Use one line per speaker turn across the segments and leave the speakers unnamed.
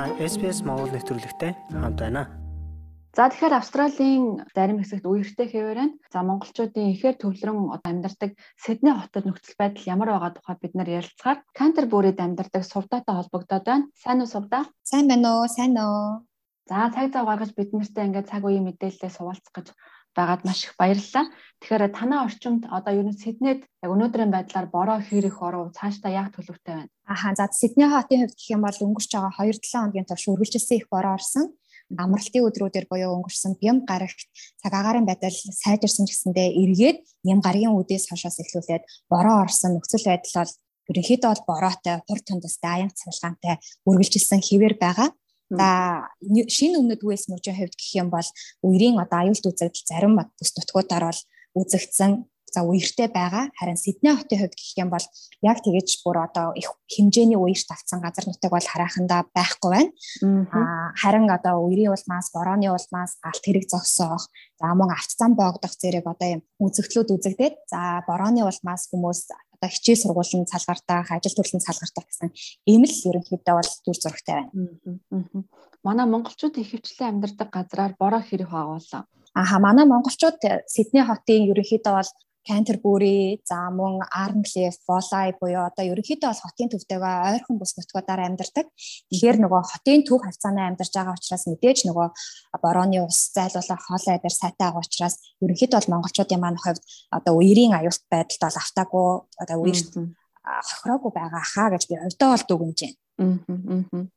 Та SBS Монгол нэвтрүүлэгтэй хамт байна.
За тэгэхээр Австралийн зарим хэсэгт үерхтэй хэвээр байна. За монголчуудын ихээр төвлөрөн амьдардаг Сидней хотод нөхцөл байдал ямар байгаа тухай бид нар ярилцахаар Кантербурид амьдардаг Сувдаатай холбогдоод байна. Сайн уу Сувдаа?
Сайн байна уу? Сайн уу?
За цаг зав гаргаж бид нартай ингээд цаг үеийн мэдээлэлээ суулцах гэж байгаад маш их баярлалаа. Тэгэхээр танаа орчимд одоо ер нь Сиднейд яг өнөөдрийн байдлаар бороо хэрэг оров цаашдаа яг төлөвтэй байна.
Аха за Сидней хотын хувьд гэх юм бол өнгөрч байгаа 2-7 хоногийн турш үргэлжилсэн их бороо орсон. Амралтын өдрүүдээр буюу өнгөрсөн бям гарагт цаг агаарын байдал сайжирсан гэсэндээ эргээд ням гарагийн үдээс хойшоос эхлүүлээд бороо орсон нөхцөл байдал бол ерөнхийдөө бол бороотой, хур тундастай, аян цалгаантай үргэлжилсэн хэвээр байгаа. За шинэ өмнөд Уэлс мужийн хувьд гэх юм бол үерийн одоо аюулт үзэгдэл зарим бүс нутгуудаар бол үзэгдсэн за үертэй байгаа. Харин Сидней хотын хувьд гэх юм бол яг тэгэж бүр одоо их хэмжээний үерт авцсан газар нутаг бол харахандаа байхгүй байна. Аа харин одоо үерийн улмаас, борооны улмаас галт хэрэг зогсоох, за мөн авч зам боогдох зэрэг одоо юм үзэгдлүүд үзэгдээд за борооны улмаас хүмүүс одоо хичээл сургуулийн цалгартаа, ажил төрлийн цалгартаа гэсэн ийм л ерөнхийдөө бол дүр зурагтай байна.
Манай монголчууд их хвчлэн амьдардаг газраар бороо хэрэг хаагуулсан.
Аха манай монголчууд Сидней хотын ерөнхийдөө бол Canterbury, за мөн Arncliffe, Volay буюу одоо ерөнхийдөө бол хотын төвтэйгээ ойрхон бус нутгуудаар амьдардаг. Тэгэхээр нөгөө хотын төв хавцаанаа амьдарч байгаа учраас мэдээж нөгөө борооны ус зайлуулах хоол айдар сайтай байгаа учраас ерөнхийдөө бол монголчуудын маань хувьд одоо үерийн аюулт байдалд бол автаагүй одоо үерт хохироогүй байгаа хаа гэж би хувьдаа бол дүгнэж байна.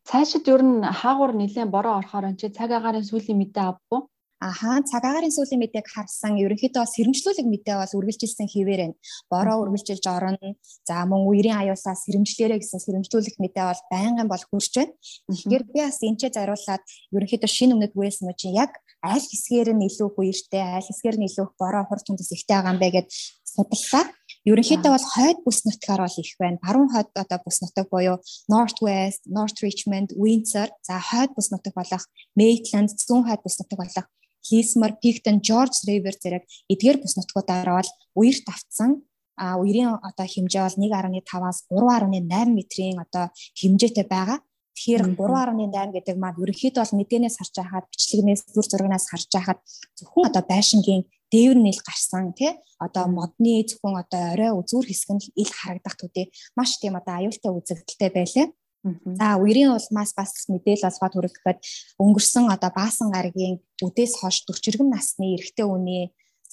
Цаашид ер нь хаагур нэлээд бороо орохоор энэ цаг агаарын сүүлийн мэдээ авбуу.
Аха цаг агаарын сүүлийн мэдээг харсан ерөнхийдөө сэрэмжлүүлэг мэдээ бол үргэлжилсэн хэвээр байна. Бороо үргэлжилж орно. За мөн үерийн аюулсаа сэрэмжлээрэ гэсэн сэрэмжлүүлэх мэдээ бол байнгын бол хүрч байна. Тэгэхээр би бас энэ ч зариулаад ерөнхийдөө шинэ өмнөд Уэлс мужийн яг аль хэсгээр нь илүү үертэй, аль хэсгээр нь илүү бороо хурц хүндэс ихтэй байгаа юм бэ гэд судаллаа. Ерөнхийдөө бол хойд бүс нутгаар бол их байна. Баруун хойд одоо бүс нутаг буюу North West, North Richmond, Windsor, за хойд бүс нутаг болох Maitland, зүүн хойд бүс нутаг болох Хийсмар, Пиктон, Жорж Ривер зэрэг эдгээр бүс нутгуудаараа бол үерт автсан. А үерийн одоо хэмжээ бол 1.5-аас 3.8 метрийн одоо хэмжээтэй байгаа. Тэгэхээр 3.8 гэдэг маань ерөнхийдөө бол мэдээнээс харж байхад бичлэгнээс зүр зурагнаас харж байхад зөвхөн одоо байшингийн дээвэр нь ил гарсан тий одоо модны зөвхөн одоо орой үзүүр хэсэг нь ил харагдах төдий маш тийм одоо аюултай үзэгдэлтэй байлаа. За үерийн улмаас бас мэдээлэл олгоод хүргэхэд өнгөрсөн одоо баасан гарагийн үдээс хойш 40 иргэн насны эрэгтэй хүний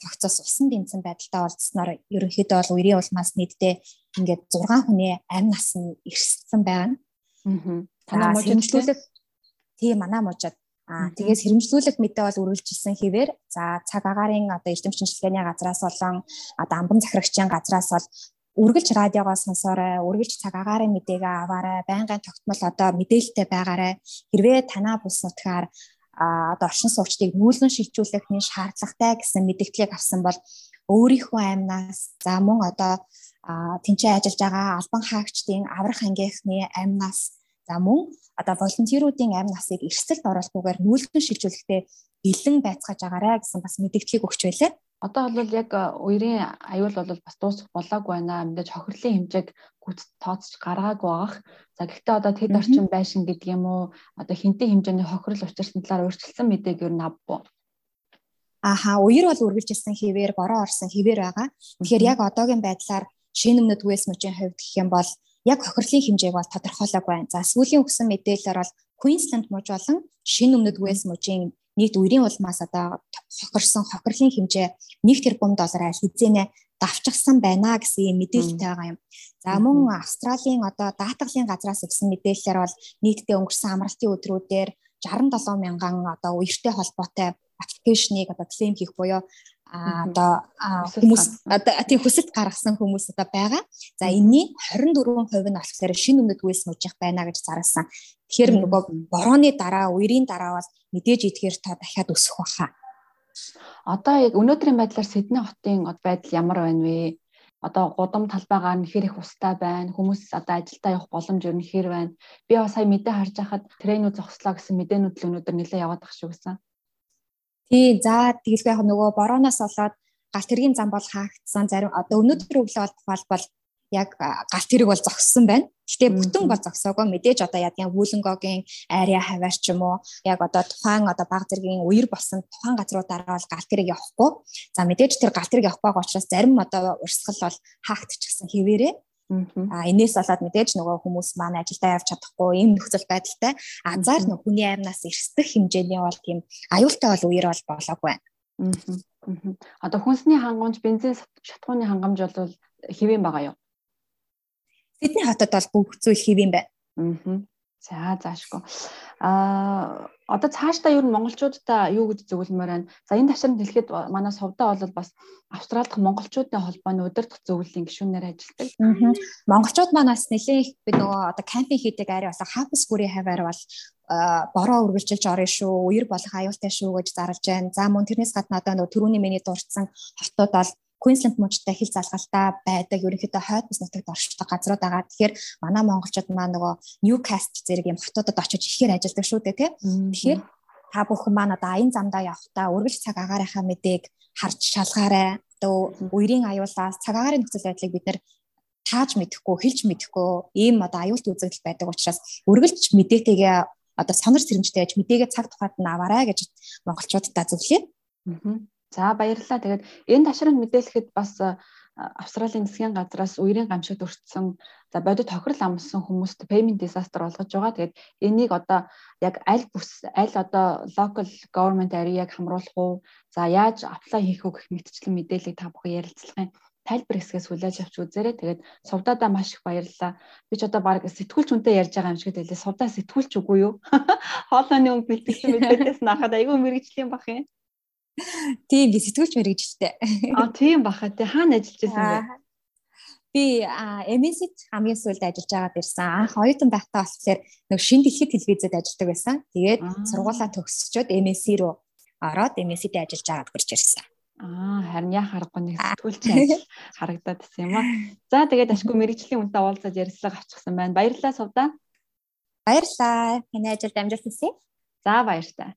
цогцос усан дэмцэн байдалтай олдсноор ерөнхийдөө бол үерийн улмаас нийтдээ ингээд 6 хүний амь нас нь ирсэн байна. Аа. Танаа мужидлүүлэх тийм манаа мужид Аа тэгээс хэрэмжлүүлэх мэдээ бол үргэлжилсэн хэвээр за цаг агаарын одоо эрдэм шинжилгээний газраас болон одоо амбан захирагчийн газраас бол үргэлж радиогоо сонсоорой, үргэлж цаг агаарын мэдээгээ аваарай, байнгын тогтмол одоо мэдээлэлтэй байгаарай. Хэрвээ танаа бус нутгаар одоо оршин суугчдыг нүүлгэн шилжүүлэхний шаардлагатай гэсэн мэдээллийг авсан бол өөрийнхөө амнаас за мөн одоо тэнцээ ажиллаж байгаа албан хаагчдын аврах ангийнхны амнаас за мөн одоо волонтеруудын амь насыг эрсдэлд оруулахгүйгээр нүүлгэн шилжүүлэхдээ бэлэн байцгааж агаарай гэсэн бас мэдээллийг өгч байлаа.
Одоо бол яг үерийн аюул бол бас дуусах болоогүй байна. Мэдээж хохирлын хэмжээг гүц тооцож гаргаагүй байх. За гэхдээ одоо тэд орчин байшин гэдэг юм уу? Одоо хинтээ хэмжээний хохирол учирсан талаар өөрчлөсөн мэдээг юу навбуу.
Аха, үер бол үргэлжилсэн хэвээр бороо орсон хэвээр байгаа. Тэгэхээр яг одоогийн байдлаар шинэ өмнөд Уэлс мужийн хувьд гэх юм бол яг хохирлын хэмжээг бол тодорхойлоогүй байна. За сүүлийн өгсөн мэдээлэлээр бол Queensland муж болон шинэ өмнөд Уэлс мужийн нийт үерийн улмаас одоо хохирсон хохирлын хэмжээ 1 тэрбум доллараар хизээнэ давчгсан байна гэсэн мэдээлэлтэй байгаа юм. За мөн Австралийн одоо даатгалын газраас өгсөн мэдээлэлээр бол нийтдээ өнгөрсөн амралтын өдрүүдээр 67 мянган одоо үертэй холбоотой аппликейшнийг одоо клейм хийх буюу а одоо хүмүүс одоо тийм хүсэлт гаргасан хүмүүс одоо байгаа. За энэний 24% нь болохоор шинэ өмнөд үйлс мужих байна гэж зарласан. Тэгэхээр нөгөө борооны дараа, үерийн дараа бол мэдээж эдгээр та дахиад өсөх баха.
Одоо яг өнөөдрийн байдлаар Сидней хотын байдал ямар байна вэ? одоо гудам талбайгаар нэхэр их устай байна. Хүмүүс одоо ажилдаа явах боломж юу нэхэр байна. Би бас сая мэдээ харж байхад тренинг зогслоо гэсэн мэдээнүүд л өнөөдөр нэлээд яваад ах шүү гэсэн.
Тий, за тэгэлгүй яг нөгөө борооноос болоод галт тэргийн зам бол хаагдсан. Зарим одоо өнөөдөр өглөө бол бол яг галт тэрэг бол зогссон байна. Гэтэ бүтэн бол зогсоогоо мэдээж одоо ядгийн вүүлэнгогийн ария хаваар ч юм уу яг одоо тухайн одоо баг зэргийн үер болсон тухайн газруудаараа бол галт тэрэг явахгүй. За мэдээж тэр галт тэрэг явахгүй байгаа учраас зарим одоо урсгал бол хаагдчихсан хэвээрээ А энэс болоод мэдээж нөгөө хүмүүс маань ажилдаа явж чадахгүй ийм нөхцөл байдалтай анзаар нөгөө хүний амнаас эрсдэх хэмжээний бол тийм аюултай бол үер бол болоогүй байна.
Одоо хүнсний хангамж, бензин шатхууны хангамж бол хэвэн байгаа юу?
Сидней хотод бол бүх зүйл хэвэн байна.
За заашгүй. Аа одоо цаашдаа ер нь монголчуудаа юу гэж зөвлөмөр байна. За энэ ташаанд хэлэхэд манай сувдаа бол бас Австрали дахь монголчуудын холбооны удирдах зөвлөлийн гишүүнээр ажилладаг.
Монголчууд манаас нэлээд их би нөгөө одоо кампинг хийдэг ари болоо хапс бүрийн хаваар бол бороо үргэлжилж орно шүү, үер болох аюултай шүү гэж зарлж байна. За мөн тэрнээс гадна одоо нөгөө түрүүний миний дурдсан хотууд бол Queensland мужтай хил залгалтай байдаг ерөнхийдөө хойд бус нутагт оршдог газрууд байгаа. Тэгэхээр манай монголчууд маань нөгөө Newcastle зэрэг юм хотуудад очиж ихээр ажилладаг шүү дээ тий. Тэгэхээр та бүхэн маань одоо аян замдаа явахдаа үргэлж цаг агаарынхаа мэдээг харж шалгаарай. Одоо үерийн аюулаас цаг агаарын нөхцөл байдлыг бид нэр тааж мэдэхгүй, хэлж мэдэхгүй ийм одоо аюулт үзэгдэл байдаг учраас үргэлж мэдээтэйгээ одоо сонор сэрэмжтэйж мэдээгээ цаг тухайд нь аваарай гэж монголчуудад зөвлөе.
Аа. За баярлалаа. Тэгээд энэ ташранд мэдээлэхэд бас Австралийн засгийн газраас үерийн гамшигт өртсөн за бодит тохирол амссан хүмүүст payment disaster болгож байгаа. Тэгээд энийг одоо яг аль бүс аль одоо local government area-г хамруулах уу? За яаж apply хийх үү гэх мэтчлэн мэдээллийг та бүхэн ярилцлагын тайлбар хэсгээс хүлээж авч үзээрэй. Тэгээд сувдаадаа маш их баярлалаа. Би ч одоо баг сэтгүүлч үнтэй ярьж байгаа юм шиг хэлээ. Сувдаа сэтгүүлч үгүй юу? Хоолойны өнгө бэлтгэсэн мэдээлэлээс нахад айгүй мэрэгжлийн бах юм.
Тийм би сэтгүүлч мэрэгжтэй.
А тийм баха тий хаана ажиллаж байсан бэ?
Би MSC-д хамгийн сүүлд ажиллаж байгаад ирсэн. Анх оюутан байхдаа болохоор нэг шин дэлхийд телевизэд ажилладаг байсан. Тэгээд сургуулаа төгсчөөд MSC рүү ороод MSC-д ажиллаж байгаад гэрч ирсэн.
Аа харин яа харахгүй нэг сэтгүүлч ажил харагдаад байсан юм аа. За тэгээд ашгүй мэрэгжлийн үнтэй уулзаж ярилцлага авчихсан байна. Баярлалаа сувда.
Баярлалаа. Таны ажилд амжилт хүсье.
За баярлалаа.